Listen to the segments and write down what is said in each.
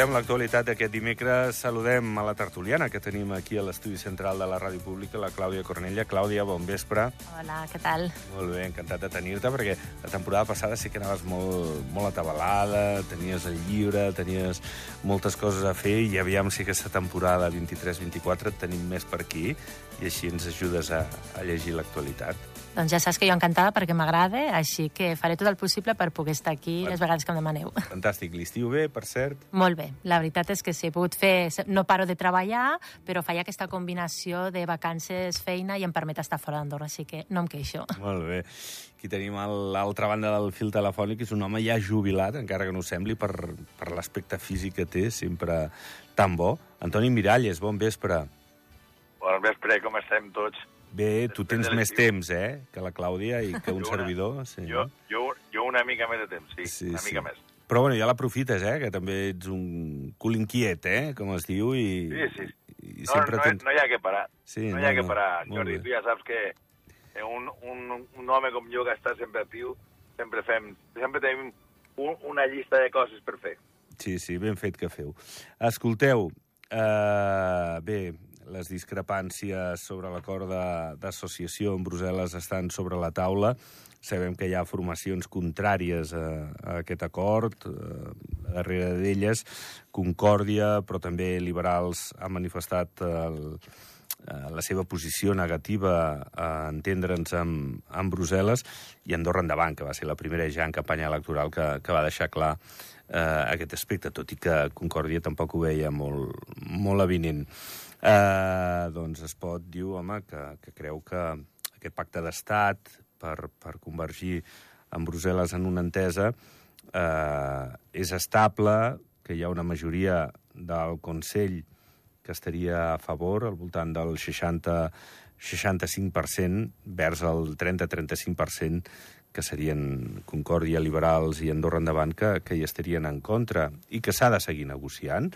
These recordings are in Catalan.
comentem l'actualitat d'aquest dimecres. Saludem a la tertuliana que tenim aquí a l'estudi central de la Ràdio Pública, la Clàudia Cornella. Clàudia, bon vespre. Hola, què tal? Molt bé, encantat de tenir-te, perquè la temporada passada sí que anaves molt, molt atabalada, tenies el llibre, tenies moltes coses a fer, i aviam si aquesta temporada 23-24 et tenim més per aquí, i així ens ajudes a, a llegir l'actualitat. Doncs ja saps que jo encantada perquè m'agrada, així que faré tot el possible per poder estar aquí les vegades que em demaneu. Fantàstic. L'estiu bé, per cert? Molt bé. La veritat és que sí, he pogut fer... No paro de treballar, però faig aquesta combinació de vacances, feina i em permet estar fora d'Andorra, així que no em queixo. Molt bé. Aquí tenim a l'altra banda del fil telefònic, és un home ja jubilat, encara que no ho sembli, per, per l'aspecte físic que té, sempre tan bo. Antoni Miralles, bon vespre. Bon vespre, com estem tots? Bé, tu tens més temps, eh?, que la Clàudia i que un una, servidor. Sí. Jo, jo, jo una mica més de temps, sí, Sí, una sí. mica més. Però bueno, ja l'aprofites, eh?, que també ets un cul inquiet, eh?, com es diu, i... Sí, sí. i No, sempre no, tens- no hi ha que parar. Sí, no, no, hi ha no, que parar, Jordi. bé. Tu ja saps que un, un, un home com jo que està sempre actiu, sempre fem, sempre tenim un, una llista de coses per fer. Sí, sí, ben fet que feu. Escolteu, eh, bé, les discrepàncies sobre l'acord d'associació en Brussel·les estan sobre la taula. Sabem que hi ha formacions contràries a, a aquest acord, eh, darrere d'elles Concòrdia, però també Liberals han manifestat el, eh, la seva posició negativa a entendre'ns amb, amb Brussel·les i Andorra Endavant, que va ser la primera ja en campanya electoral que, que va deixar clar eh, aquest aspecte, tot i que Concòrdia tampoc ho veia molt, molt avinent. Eh, doncs es pot dir, home, que, que creu que aquest pacte d'estat per, per convergir amb Brussel·les en una entesa eh, és estable, que hi ha una majoria del Consell que estaria a favor, al voltant del 60 65% vers el 30-35% que serien Concòrdia, Liberals i Andorra Endavant, que, que hi estarien en contra i que s'ha de seguir negociant.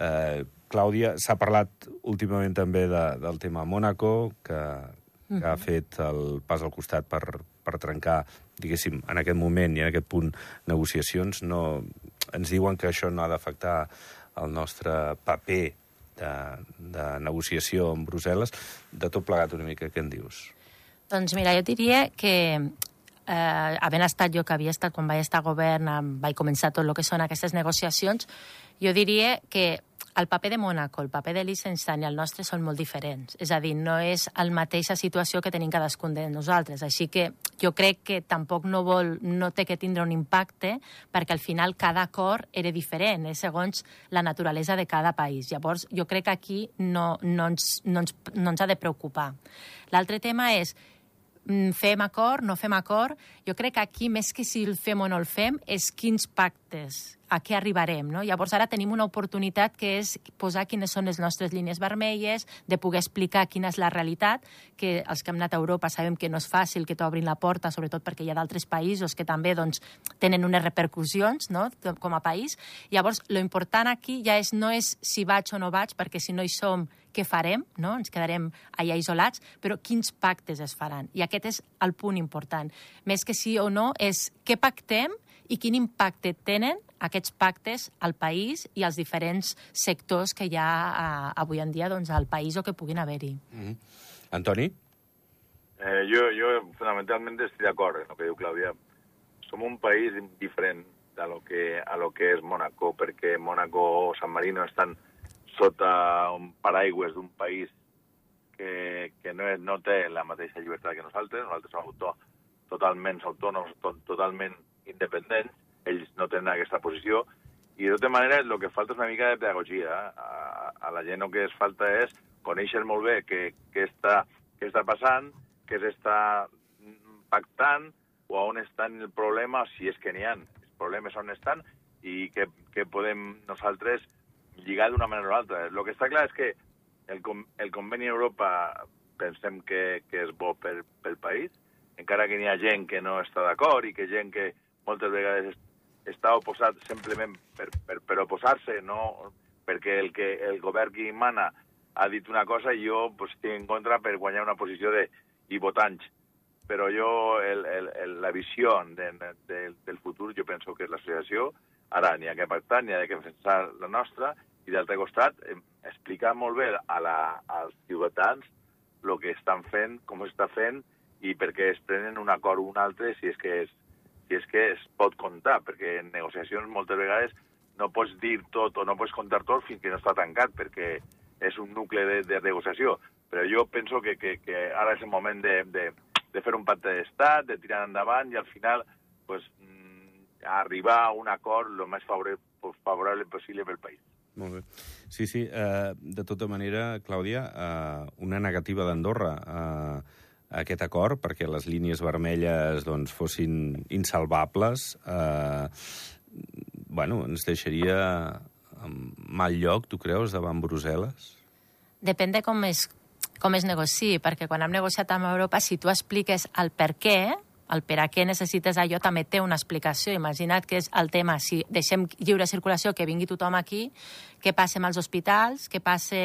Eh, Clàudia, s'ha parlat últimament també de, del tema Mònaco, que, que ha fet el pas al costat per, per trencar, diguéssim, en aquest moment i en aquest punt, negociacions. No, ens diuen que això no ha d'afectar el nostre paper de, de negociació amb Brussel·les. De tot plegat una mica, què en dius? Doncs mira, jo diria que eh, havent estat jo que havia estat quan vaig estar a govern, vaig començar tot el que són aquestes negociacions, jo diria que el paper de Mónaco, el paper de Liechtenstein i el nostre són molt diferents. És a dir, no és la mateixa situació que tenim cadascun de nosaltres. Així que jo crec que tampoc no, vol, no té que tindre un impacte perquè al final cada acord era diferent, és segons la naturalesa de cada país. Llavors, jo crec que aquí no, no, ens, no, ens, no ens ha de preocupar. L'altre tema és fem acord, no fem acord. Jo crec que aquí, més que si el fem o no el fem, és quins pactes, a què arribarem. No? Llavors, ara tenim una oportunitat que és posar quines són les nostres línies vermelles, de poder explicar quina és la realitat, que els que hem anat a Europa sabem que no és fàcil que t'obrin la porta, sobretot perquè hi ha d'altres països que també doncs, tenen unes repercussions no? com a país. Llavors, lo important aquí ja és, no és si vaig o no vaig, perquè si no hi som, què farem? No? Ens quedarem allà isolats, però quins pactes es faran? I aquest és el punt important. Més que sí o no, és què pactem i quin impacte tenen aquests pactes al país i als diferents sectors que hi ha eh, avui en dia doncs, al país o que puguin haver-hi. Mm -hmm. Antoni? Eh, jo, jo fonamentalment estic d'acord en el que diu Clàudia. Som un país diferent de lo que, a lo que és Mónaco, perquè Mónaco o San Marino estan sota un paraigües d'un país que, que no, és, no té la mateixa llibertat que nosaltres. Nosaltres som autor, totalment autònoms, to, totalment independents. Ells no tenen aquesta posició. I, de tota manera, el que falta és una mica de pedagogia. A, a la gent el que es falta és conèixer molt bé què, què, està, què està passant, què s'està pactant, o on estan el problema, si és que n'hi ha. Els problemes on estan i que, que podem nosaltres lligar d'una manera o altra. El que està clar és que el, el conveni Europa pensem que, que és bo per, pel país, encara que n'hi ha gent que no està d'acord i que gent que moltes vegades es- està oposat simplement per, per, per oposar-se, no? Perquè el, que, el govern que mana ha dit una cosa i jo pues, estic en contra per guanyar una posició de, i votants. Però jo, el, el, el, la visió de, de, del futur, jo penso que l'associació. Ara n'hi ha que pactar, n'hi ha que defensar la nostra, i d'altre costat, explicar molt bé a la, als ciutadans el que estan fent, com s'està fent, i per què es prenen un acord o un altre si és que és, si és que es pot comptar, perquè en negociacions moltes vegades no pots dir tot o no pots contar tot fins que no està tancat, perquè és un nucle de, de negociació. Però jo penso que, que, que ara és el moment de, de, de fer un pacte d'estat, de tirar endavant i al final pues, mm, arribar a un acord el més favorable, possible pel país. Molt bé. Sí, sí. Uh, de tota manera, Clàudia, uh, una negativa d'Andorra uh, aquest acord, perquè les línies vermelles doncs, fossin insalvables, uh, bueno, ens deixaria en mal lloc, tu creus, davant Brussel·les? Depèn de com es, com es negociï, perquè quan hem negociat amb Europa, si tu expliques el per què, el per a què necessites allò també té una explicació. Imagina't que és el tema, si deixem lliure circulació, que vingui tothom aquí, què passa amb els hospitals, què passa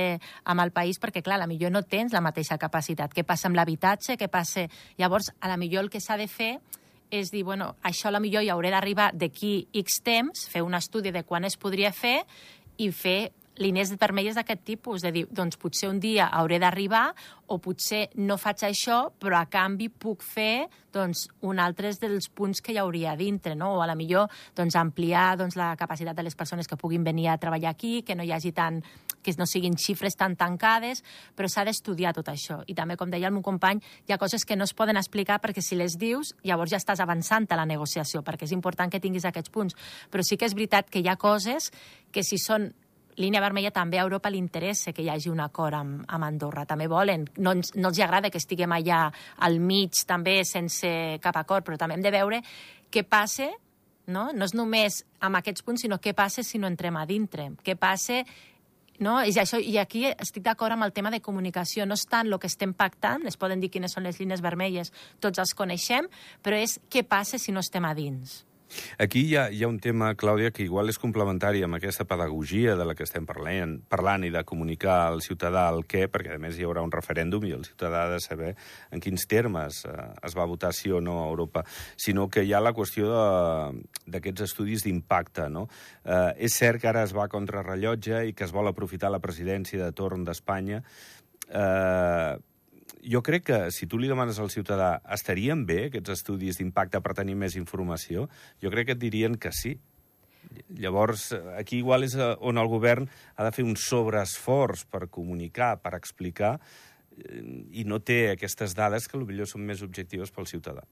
amb el país, perquè, clar, a la millor no tens la mateixa capacitat. Què passa amb l'habitatge, què passa... Llavors, a la millor el que s'ha de fer és dir, bueno, això a la millor hi hauré d'arribar d'aquí X temps, fer un estudi de quan es podria fer i fer línies vermelles d'aquest tipus, de dir, doncs potser un dia hauré d'arribar o potser no faig això, però a canvi puc fer doncs, un altre dels punts que hi hauria dintre, no? o a la millor doncs, ampliar doncs, la capacitat de les persones que puguin venir a treballar aquí, que no hi hagi tant que no siguin xifres tan tancades, però s'ha d'estudiar tot això. I també, com deia el meu company, hi ha coses que no es poden explicar perquè si les dius, llavors ja estàs avançant a la negociació, perquè és important que tinguis aquests punts. Però sí que és veritat que hi ha coses que si són línia vermella també a Europa li interessa que hi hagi un acord amb, amb Andorra. També volen. No, ens, no els agrada que estiguem allà al mig també sense cap acord, però també hem de veure què passa no? no és només amb aquests punts, sinó què passa si no entrem a dintre. Què passa no? I, això, I aquí estic d'acord amb el tema de comunicació. No és tant el que estem pactant, es poden dir quines són les línies vermelles, tots els coneixem, però és què passa si no estem a dins. Aquí hi ha, hi ha un tema, Clàudia, que igual és complementari amb aquesta pedagogia de la que estem parlant, parlant i de comunicar al ciutadà el què, perquè a més hi haurà un referèndum i el ciutadà ha de saber en quins termes eh, es va votar sí o no a Europa, sinó que hi ha la qüestió d'aquests estudis d'impacte. No? Eh, és cert que ara es va contra rellotge i que es vol aprofitar la presidència de torn d'Espanya, eh, jo crec que si tu li demanes al ciutadà estarien bé aquests estudis d'impacte per tenir més informació, jo crec que et dirien que sí. Llavors, aquí igual és eh, on el govern ha de fer un sobreesforç per comunicar, per explicar, eh, i no té aquestes dades que potser són més objectives pel ciutadà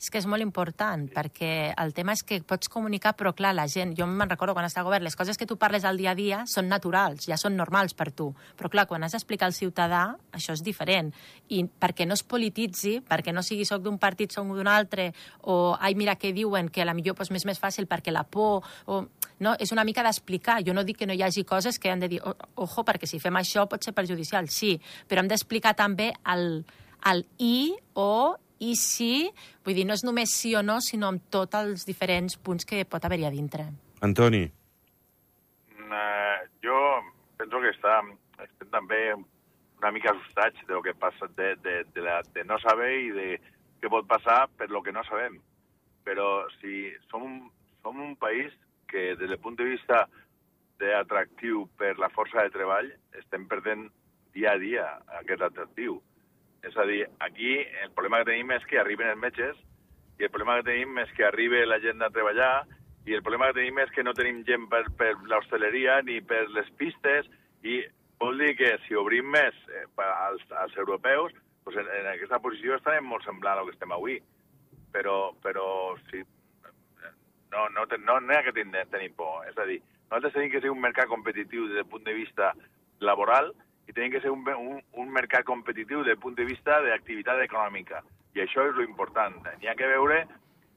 és que és molt important, perquè el tema és que pots comunicar, però clar, la gent, jo me'n recordo quan estava a govern, les coses que tu parles al dia a dia són naturals, ja són normals per tu, però clar, quan has d'explicar al ciutadà, això és diferent, i perquè no es polititzi, perquè no sigui soc d'un partit, soc d'un altre, o ai, mira què diuen, que a la millor pues, m'és més fàcil perquè la por, o... No, és una mica d'explicar. Jo no dic que no hi hagi coses que han de dir, ojo, perquè si fem això pot ser perjudicial, sí, però hem d'explicar també el, el i o i sí, vull dir, no és només sí o no, sinó amb tots els diferents punts que pot haver-hi a dintre. Antoni. Uh, jo penso que està, estem també una mica assustats de lo que passa, de, de, de, la, de no saber i de què pot passar per lo que no sabem. Però si som un, som un país que des del punt de vista d'atractiu per la força de treball estem perdent dia a dia aquest atractiu. És a dir, aquí el problema que tenim és que arriben els metges i el problema que tenim és que arribi la gent a treballar i el problema que tenim és que no tenim gent per, per l'hostaleria ni per les pistes i vol dir que si obrim més eh, als, als europeus, doncs en, en aquesta posició estarem molt semblant al que estem avui. Però, però sí, no, no, no, no hi ha que tenir, tenir por. És a dir, nosaltres tenim que ser un mercat competitiu des del punt de vista laboral i tenen que ser un, un, un mercat competitiu del punt de vista d'activitat econòmica. I això és lo important. N'hi ha que veure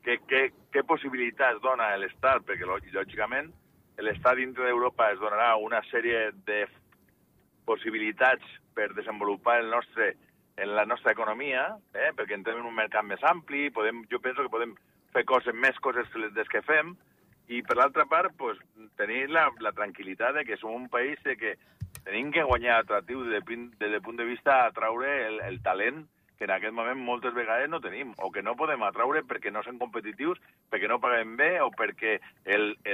què, què, què possibilitats dona l'Estat, perquè lògicament l'Estat dintre d'Europa es donarà una sèrie de possibilitats per desenvolupar el nostre, en la nostra economia, eh? perquè entrem en un mercat més ampli, podem, jo penso que podem fer coses, més coses des que fem, i per l'altra part, pues, tenir la, la tranquil·litat de que som un país de que tenim que guanyar atractiu des des del punt de vista atraure el, el talent que en aquest moment moltes vegades no tenim, o que no podem atraure perquè no són competitius, perquè no paguem bé o perquè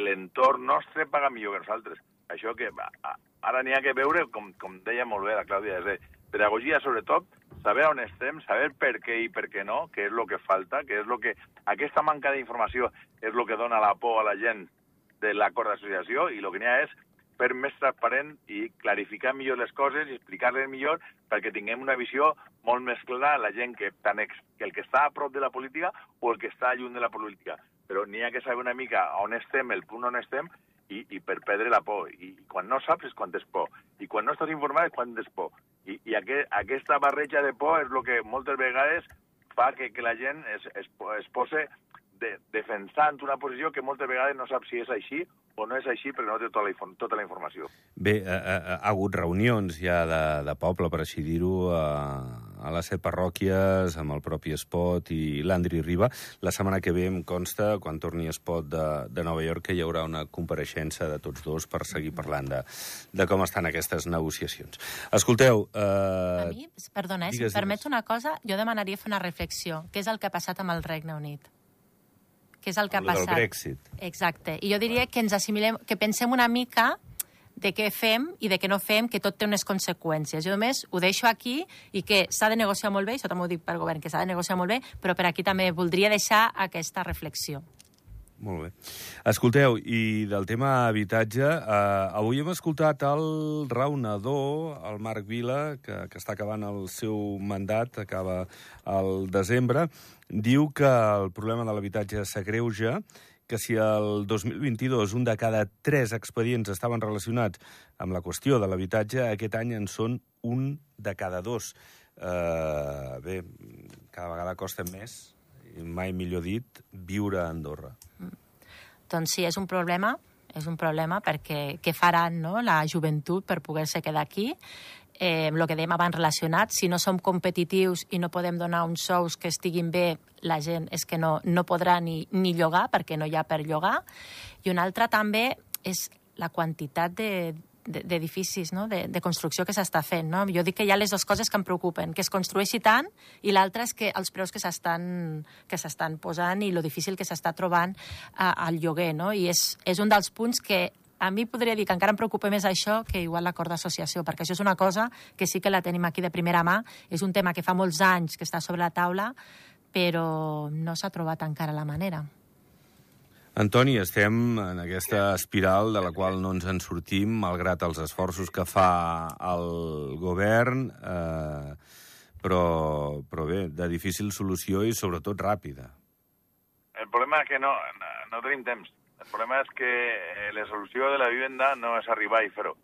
l'entorn nostre paga millor que nosaltres. Això que ara n'hi ha que veure, com, com deia molt bé la Clàudia, és de pedagogia sobretot, saber on estem, saber per què i per què no, què és el que falta, què és el que... Aquesta manca d'informació és el que dona la por a la gent de l'acord d'associació i el que n'hi ha és fer més transparent i clarificar millor les coses i explicar-les millor perquè tinguem una visió molt més clara la gent que, tant ex, que el que està a prop de la política o el que està lluny de la política. Però n'hi ha que saber una mica on estem, el punt on estem, i, i per perdre la por. I, I quan no saps és quan tens por. I quan no estàs informat és quan tens por. I, i aquest, aquesta barreja de por és el que moltes vegades fa que, que la gent es, es, es pose de, defensant una posició que moltes vegades no sap si és així o no és així perquè no té tota la, tota la informació. Bé, ha, ha, ha hagut reunions ja de, de poble, per així dir-ho, a, a les set parròquies, amb el propi Espot i l'Andri Riba. La setmana que ve em consta, quan torni Espot de, de Nova York, que hi haurà una compareixença de tots dos per seguir parlant de, de com estan aquestes negociacions. Escolteu... Eh... A mi, perdona, eh, si em permets una cosa, jo demanaria fer una reflexió. Què és el que ha passat amb el Regne Unit? Que és el que ha passat. Del Brexit. Exacte. I jo diria que ens assimilem, que pensem una mica de què fem i de què no fem, que tot té unes conseqüències. Jo només ho deixo aquí i que s'ha de negociar molt bé, això també ho dic per govern, que s'ha de negociar molt bé, però per aquí també voldria deixar aquesta reflexió. Molt bé. Escolteu, i del tema habitatge, eh, avui hem escoltat el raonador, el Marc Vila, que, que està acabant el seu mandat, acaba el desembre, diu que el problema de l'habitatge s'agreuja, que si el 2022 un de cada tres expedients estaven relacionats amb la qüestió de l'habitatge, aquest any en són un de cada dos. Eh, bé, cada vegada costa més, mai millor dit, viure a Andorra. Doncs sí, és un problema, és un problema perquè què faran no, la joventut per poder-se quedar aquí? Eh, el que dèiem abans relacionat, si no som competitius i no podem donar uns sous que estiguin bé, la gent és que no, no podrà ni, ni llogar perquè no hi ha per llogar. I una altra també és la quantitat de, d'edificis, no? de, de construcció que s'està fent. No? Jo dic que hi ha les dues coses que em preocupen, que es construeixi tant i l'altra és que els preus que s'estan que s'estan posant i lo difícil que s'està trobant a, al lloguer. No? I és, és un dels punts que a mi podria dir que encara em preocupa més això que igual l'acord d'associació, perquè això és una cosa que sí que la tenim aquí de primera mà, és un tema que fa molts anys que està sobre la taula, però no s'ha trobat encara la manera. Antoni, estem en aquesta espiral de la qual no ens en sortim, malgrat els esforços que fa el govern, eh, però, però bé, de difícil solució i sobretot ràpida. El problema és que no, no, no tenim temps. El problema és que eh, la solució de la vivenda no és arribar i fer-ho.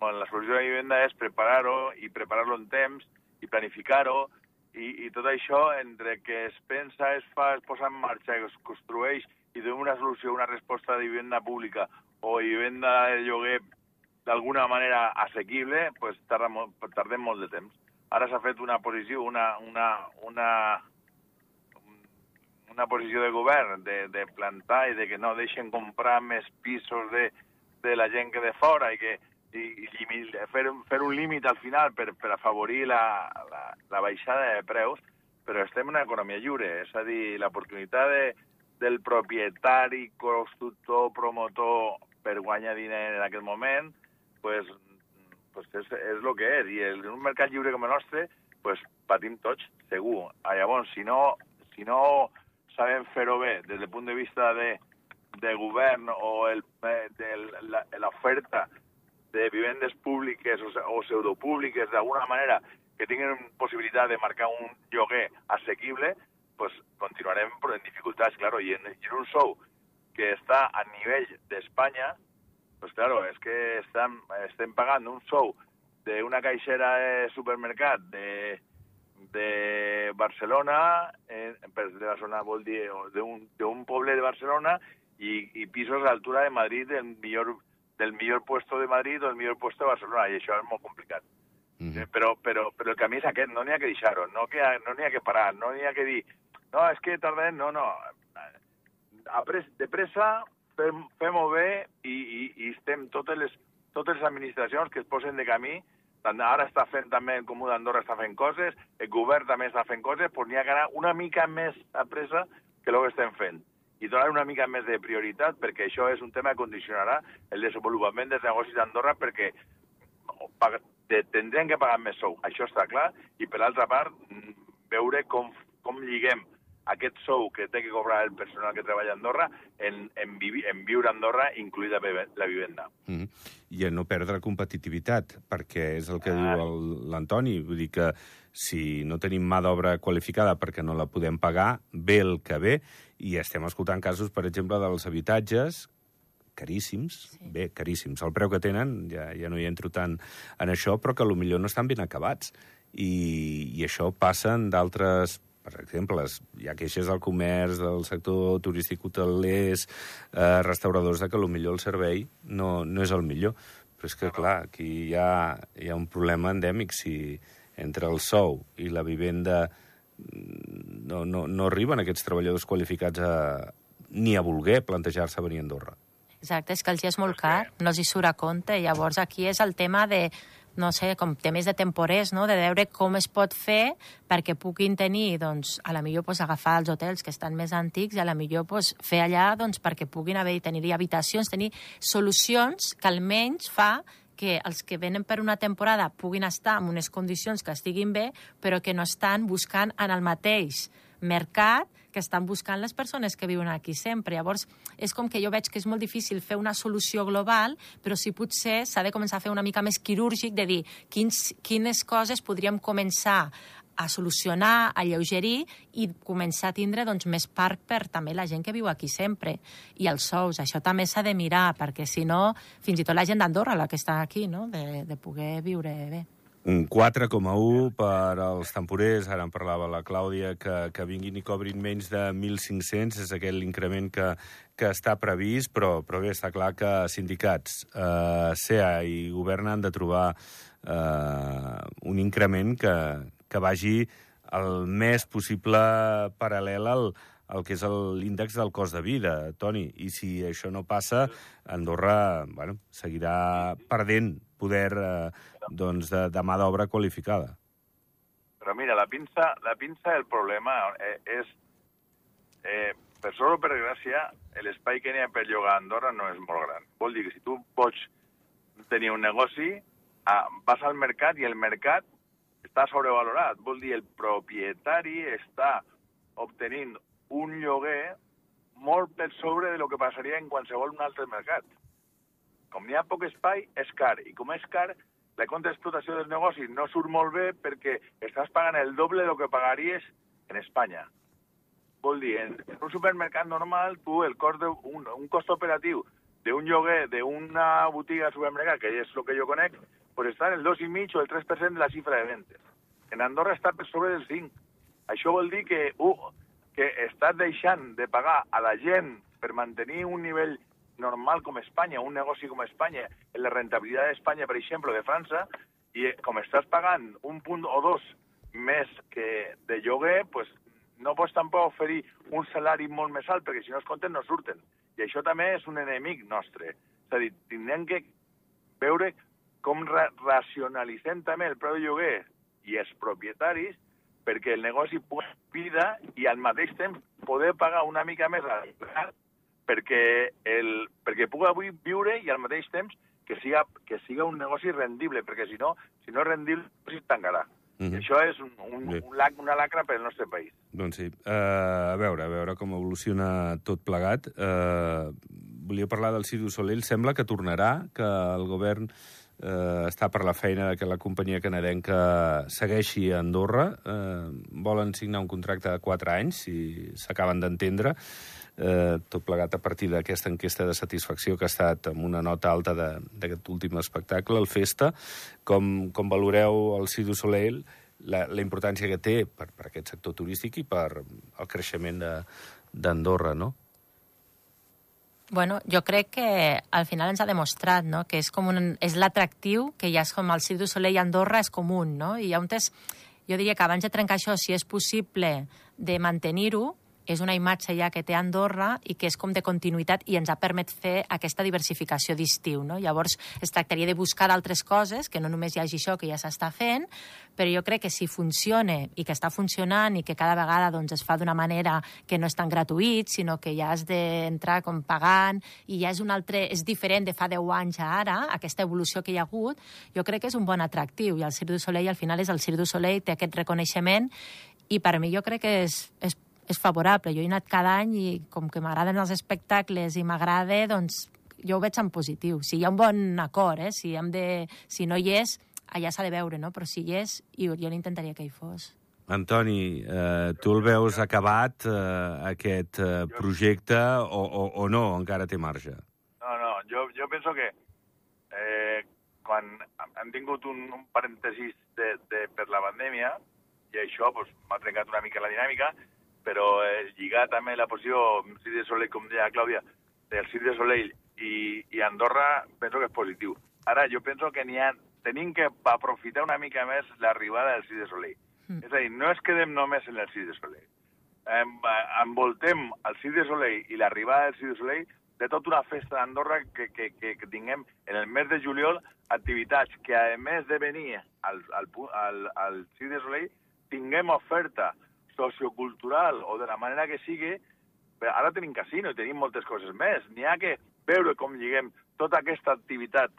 Bueno, la solució de la vivenda és preparar-ho i preparar-lo en temps i planificar-ho i, i tot això entre que es pensa, es fa, es posa en marxa, es construeix i donem una solució, una resposta de vivenda pública o vivenda de lloguer d'alguna manera assequible, pues molt, tardem molt de temps. Ara s'ha fet una posició, una, una, una, una posició de govern de, de plantar i de que no deixen comprar més pisos de, de la gent que de fora i que i, i fer, fer un límit al final per, per afavorir la, la, la baixada de preus, però estem en una economia lliure, és a dir, l'oportunitat de, del propietari, constructor, promotor per guanyar diner en aquest moment, pues, pues és, és el que és. I en un mercat lliure com el nostre, pues, patim tots, segur. Ah, llavors, si no, si no sabem fer-ho bé des del punt de vista de, de govern o el, eh, de l'oferta de vivendes públiques o, o pseudopúbliques d'alguna manera que tinguin possibilitat de marcar un lloguer assequible, pues continuarem en dificultats, claro, y en, en un show que està a nivell d'Espanya, pues claro, és que estan, estem pagant un show d'una caixera de supermercat de, de Barcelona, eh, de la zona vol dir, d'un poble de Barcelona i, i pisos a l'altura de Madrid del millor, del millor puesto de Madrid o del millor puesto de Barcelona, i això és molt complicat. Mm -hmm. però, però, però el camí és aquest, no n'hi ha que deixar-ho, no n'hi ha, no ha que parar, no n'hi ha que dir no, és que tardem, no, no. Apres, de pressa, fem, fem-ho bé i, i, i estem totes les, totes les administracions que es posen de camí. Ara està fent també el Comú d'Andorra està fent coses, el govern també està fent coses, doncs n'hi ha que anar una mica més a pressa que el que estem fent. I donar una mica més de prioritat perquè això és un tema que condicionarà el desenvolupament dels negocis d'Andorra perquè tindrem que pagar més sou, això està clar, i per altra part veure com, com lliguem aquest sou que té que cobrar el personal que treballa a Andorra en, en, vivi, en viure a Andorra, incluïda la vivenda. Mm -hmm. I a no perdre competitivitat, perquè és el que ah. diu l'Antoni, vull dir que si no tenim mà d'obra qualificada perquè no la podem pagar, ve el que ve, i estem escoltant casos, per exemple, dels habitatges caríssims, sí. bé, caríssims, el preu que tenen, ja, ja no hi entro tant en això, però que millor no estan ben acabats. I, i això passa en d'altres per exemple, hi ha queixes del comerç, del sector turístic hotelers, eh, restauradors, de que millor el servei no, no és el millor. Però és que, clar, aquí hi ha, hi ha un problema endèmic. Si entre el sou i la vivenda mm, no, no, no arriben aquests treballadors qualificats a, ni a voler plantejar-se venir a Andorra. Exacte, és que els hi és molt car, no els hi surt a compte. Llavors aquí és el tema de no sé, com temes de temporers, no? de veure com es pot fer perquè puguin tenir, doncs, a la millor pues, agafar els hotels que estan més antics i a la millor pues, fer allà doncs, perquè puguin haver tenir habitacions, tenir solucions que almenys fa que els que venen per una temporada puguin estar en unes condicions que estiguin bé, però que no estan buscant en el mateix mercat que estan buscant les persones que viuen aquí sempre. Llavors, és com que jo veig que és molt difícil fer una solució global, però sí potser s'ha de començar a fer una mica més quirúrgic, de dir quins, quines coses podríem començar a solucionar, a lleugerir i començar a tindre doncs, més parc per també la gent que viu aquí sempre. I els sous, això també s'ha de mirar, perquè si no, fins i tot la gent d'Andorra, la que està aquí, no? de, de poder viure bé. Un 4,1 per als temporers, ara en parlava la Clàudia, que, que vinguin i cobrin menys de 1.500, és aquest l'increment que, que està previst, però, però bé, està clar que sindicats, eh, SEA i govern han de trobar eh, un increment que, que vagi el més possible paral·lel al, el que és l'índex del cost de vida, Toni. I si això no passa, Andorra bueno, seguirà perdent poder eh, doncs, de, de mà d'obra qualificada. Però mira, la pinça, la pinça el problema eh, és, eh, per sort o per gràcia, l'espai que n'hi ha per llogar a Andorra no és molt gran. Vol dir que si tu pots tenir un negoci, ah, vas al mercat i el mercat està sobrevalorat. Vol dir el propietari està obtenint un lloguer molt per sobre de lo que passaria en qualsevol un altre mercat. Com n'hi ha poc espai, és car. I com és car, la compte d'explotació dels negocis no surt molt bé perquè estàs pagant el doble del que pagaries en Espanya. Vol dir, en, en un supermercat normal, tu el cost de, un, un cost operatiu d'un lloguer d'una botiga de supermercat, que és el que jo conec, pues està en el 2,5 o el 3% de la xifra de ventes. En Andorra està per sobre del 5. Això vol dir que, uh, que estàs deixant de pagar a la gent per mantenir un nivell normal com Espanya, un negoci com Espanya, la rentabilitat d'Espanya, per exemple, de França, i eh, com estàs pagant un punt o dos més que de lloguer, pues, no pots tampoc oferir un salari molt més alt, perquè si no es compten no surten. I això també és un enemic nostre. És a dir, tindrem que veure com ra racionalitzem també el preu de lloguer i els propietaris perquè el negoci pugui vida i al mateix temps poder pagar una mica més a perquè, el, perquè pugui avui viure i al mateix temps que siga, que siga un negoci rendible, perquè si no, si no és rendible, es tancarà. Mm -hmm. I això és un, un, un lac, una lacra per al nostre país. Doncs sí. Uh, a veure, a veure com evoluciona tot plegat. Uh, volia parlar del Cidu Soleil. Sembla que tornarà, que el govern uh, està per la feina que la companyia canadenca segueixi a Andorra. Uh, volen signar un contracte de 4 anys, si s'acaben d'entendre eh, tot plegat a partir d'aquesta enquesta de satisfacció que ha estat amb una nota alta d'aquest últim espectacle, el Festa. Com, com valoreu el Cidu Soleil, la, la importància que té per, per aquest sector turístic i per el creixement d'Andorra, no? Bueno, jo crec que al final ens ha demostrat no? que és com un, és l'atractiu que ja és com el Cidu Soleil i Andorra és comú, no? I test, jo diria que abans de trencar això, si és possible de mantenir-ho, és una imatge ja que té Andorra i que és com de continuïtat i ens ha permet fer aquesta diversificació d'estiu. No? Llavors, es tractaria de buscar d'altres coses, que no només hi hagi això que ja s'està fent, però jo crec que si funciona i que està funcionant i que cada vegada doncs, es fa d'una manera que no és tan gratuït, sinó que ja has d'entrar com pagant i ja és un altre, és diferent de fa 10 anys a ara, aquesta evolució que hi ha hagut, jo crec que és un bon atractiu i el Cirque du Soleil al final és el Cirque du Soleil, té aquest reconeixement i per mi jo crec que és, és, és favorable. Jo he anat cada any i com que m'agraden els espectacles i m'agrada, doncs jo ho veig en positiu. Si hi ha un bon acord, eh? si, hem de, si no hi és, allà s'ha de veure, no? però si hi és, jo, jo intentaria que hi fos. Antoni, eh, tu el veus acabat, eh, aquest eh, projecte, o, o, o no, encara té marge? No, no, jo, jo penso que eh, quan hem tingut un, un parèntesis de, de, per la pandèmia, i això pues, m'ha trencat una mica la dinàmica, però eh, lligat també la posició Cirque de Soleil, com deia Clàudia, del Cirque de Soleil i, i Andorra, penso que és positiu. Ara, jo penso que ha, tenim que aprofitar una mica més l'arribada del Cirque de Soleil. Mm. És a dir, no es quedem només en el Cirque de Soleil. Em, envoltem el Cirque de Soleil i l'arribada del Cirque de Soleil de tota una festa d'Andorra que, que, que, que tinguem en el mes de juliol activitats que, a més de venir al, al, al, al Cirque de Soleil, tinguem oferta sociocultural o de la manera que sigui, ara tenim casino i tenim moltes coses més. N'hi ha que veure com lliguem tota aquesta activitat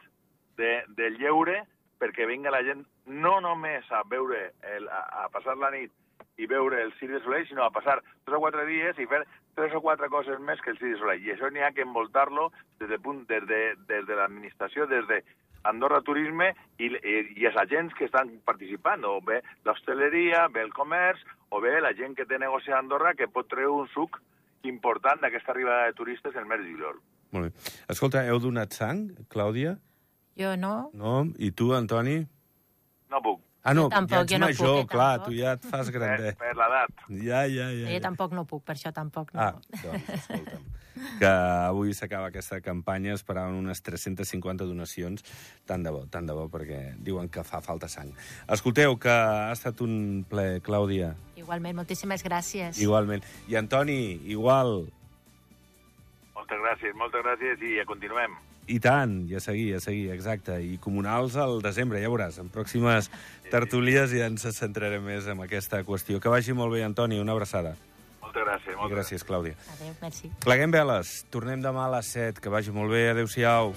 de, de lleure perquè vinga la gent no només a veure, el, a, a passar la nit i veure el Cirque de Soleil, sinó a passar tres o quatre dies i fer tres o quatre coses més que el Cirque de Soleil. I això n'hi ha que envoltar-lo des de, punt, des de, des de l'administració, des de Andorra Turisme i, i, i els agents que estan participant, o bé l'hostaleria, bé el comerç, o bé la gent que té negoci a Andorra que pot treure un suc important d'aquesta arribada de turistes el mes de juliol. Molt bé. Escolta, heu donat sang, Clàudia? Jo no. No? I tu, Antoni? No puc. Ah, no, tampoc, ja ets no major, puc, clar, tampoc. tu ja et fas grandet. Per, per l'edat. Ja, ja, ja. Jo ja. tampoc no puc, per això tampoc no. Ah, doncs, escolta'm, que avui s'acaba aquesta campanya, esperaven unes 350 donacions, tant de bo, tant de bo, perquè diuen que fa falta sang. Escolteu, que ha estat un ple, Clàudia, Igualment, moltíssimes gràcies. igualment. I Antoni, igual, Moltes gràcies, moltes gràcies i continuem. I tant, i a seguir, a seguir, exacte. I comunals al desembre, ja veuràs, en pròximes tertúlies ja ens centrarem més en aquesta qüestió. Que vagi molt bé, Antoni, una abraçada. Moltes gràcies. I Moltes gràcies, Clàudia. Adéu, merci. Pleguem veles. Tornem demà a les 7. Que vagi molt bé. Adéu-siau.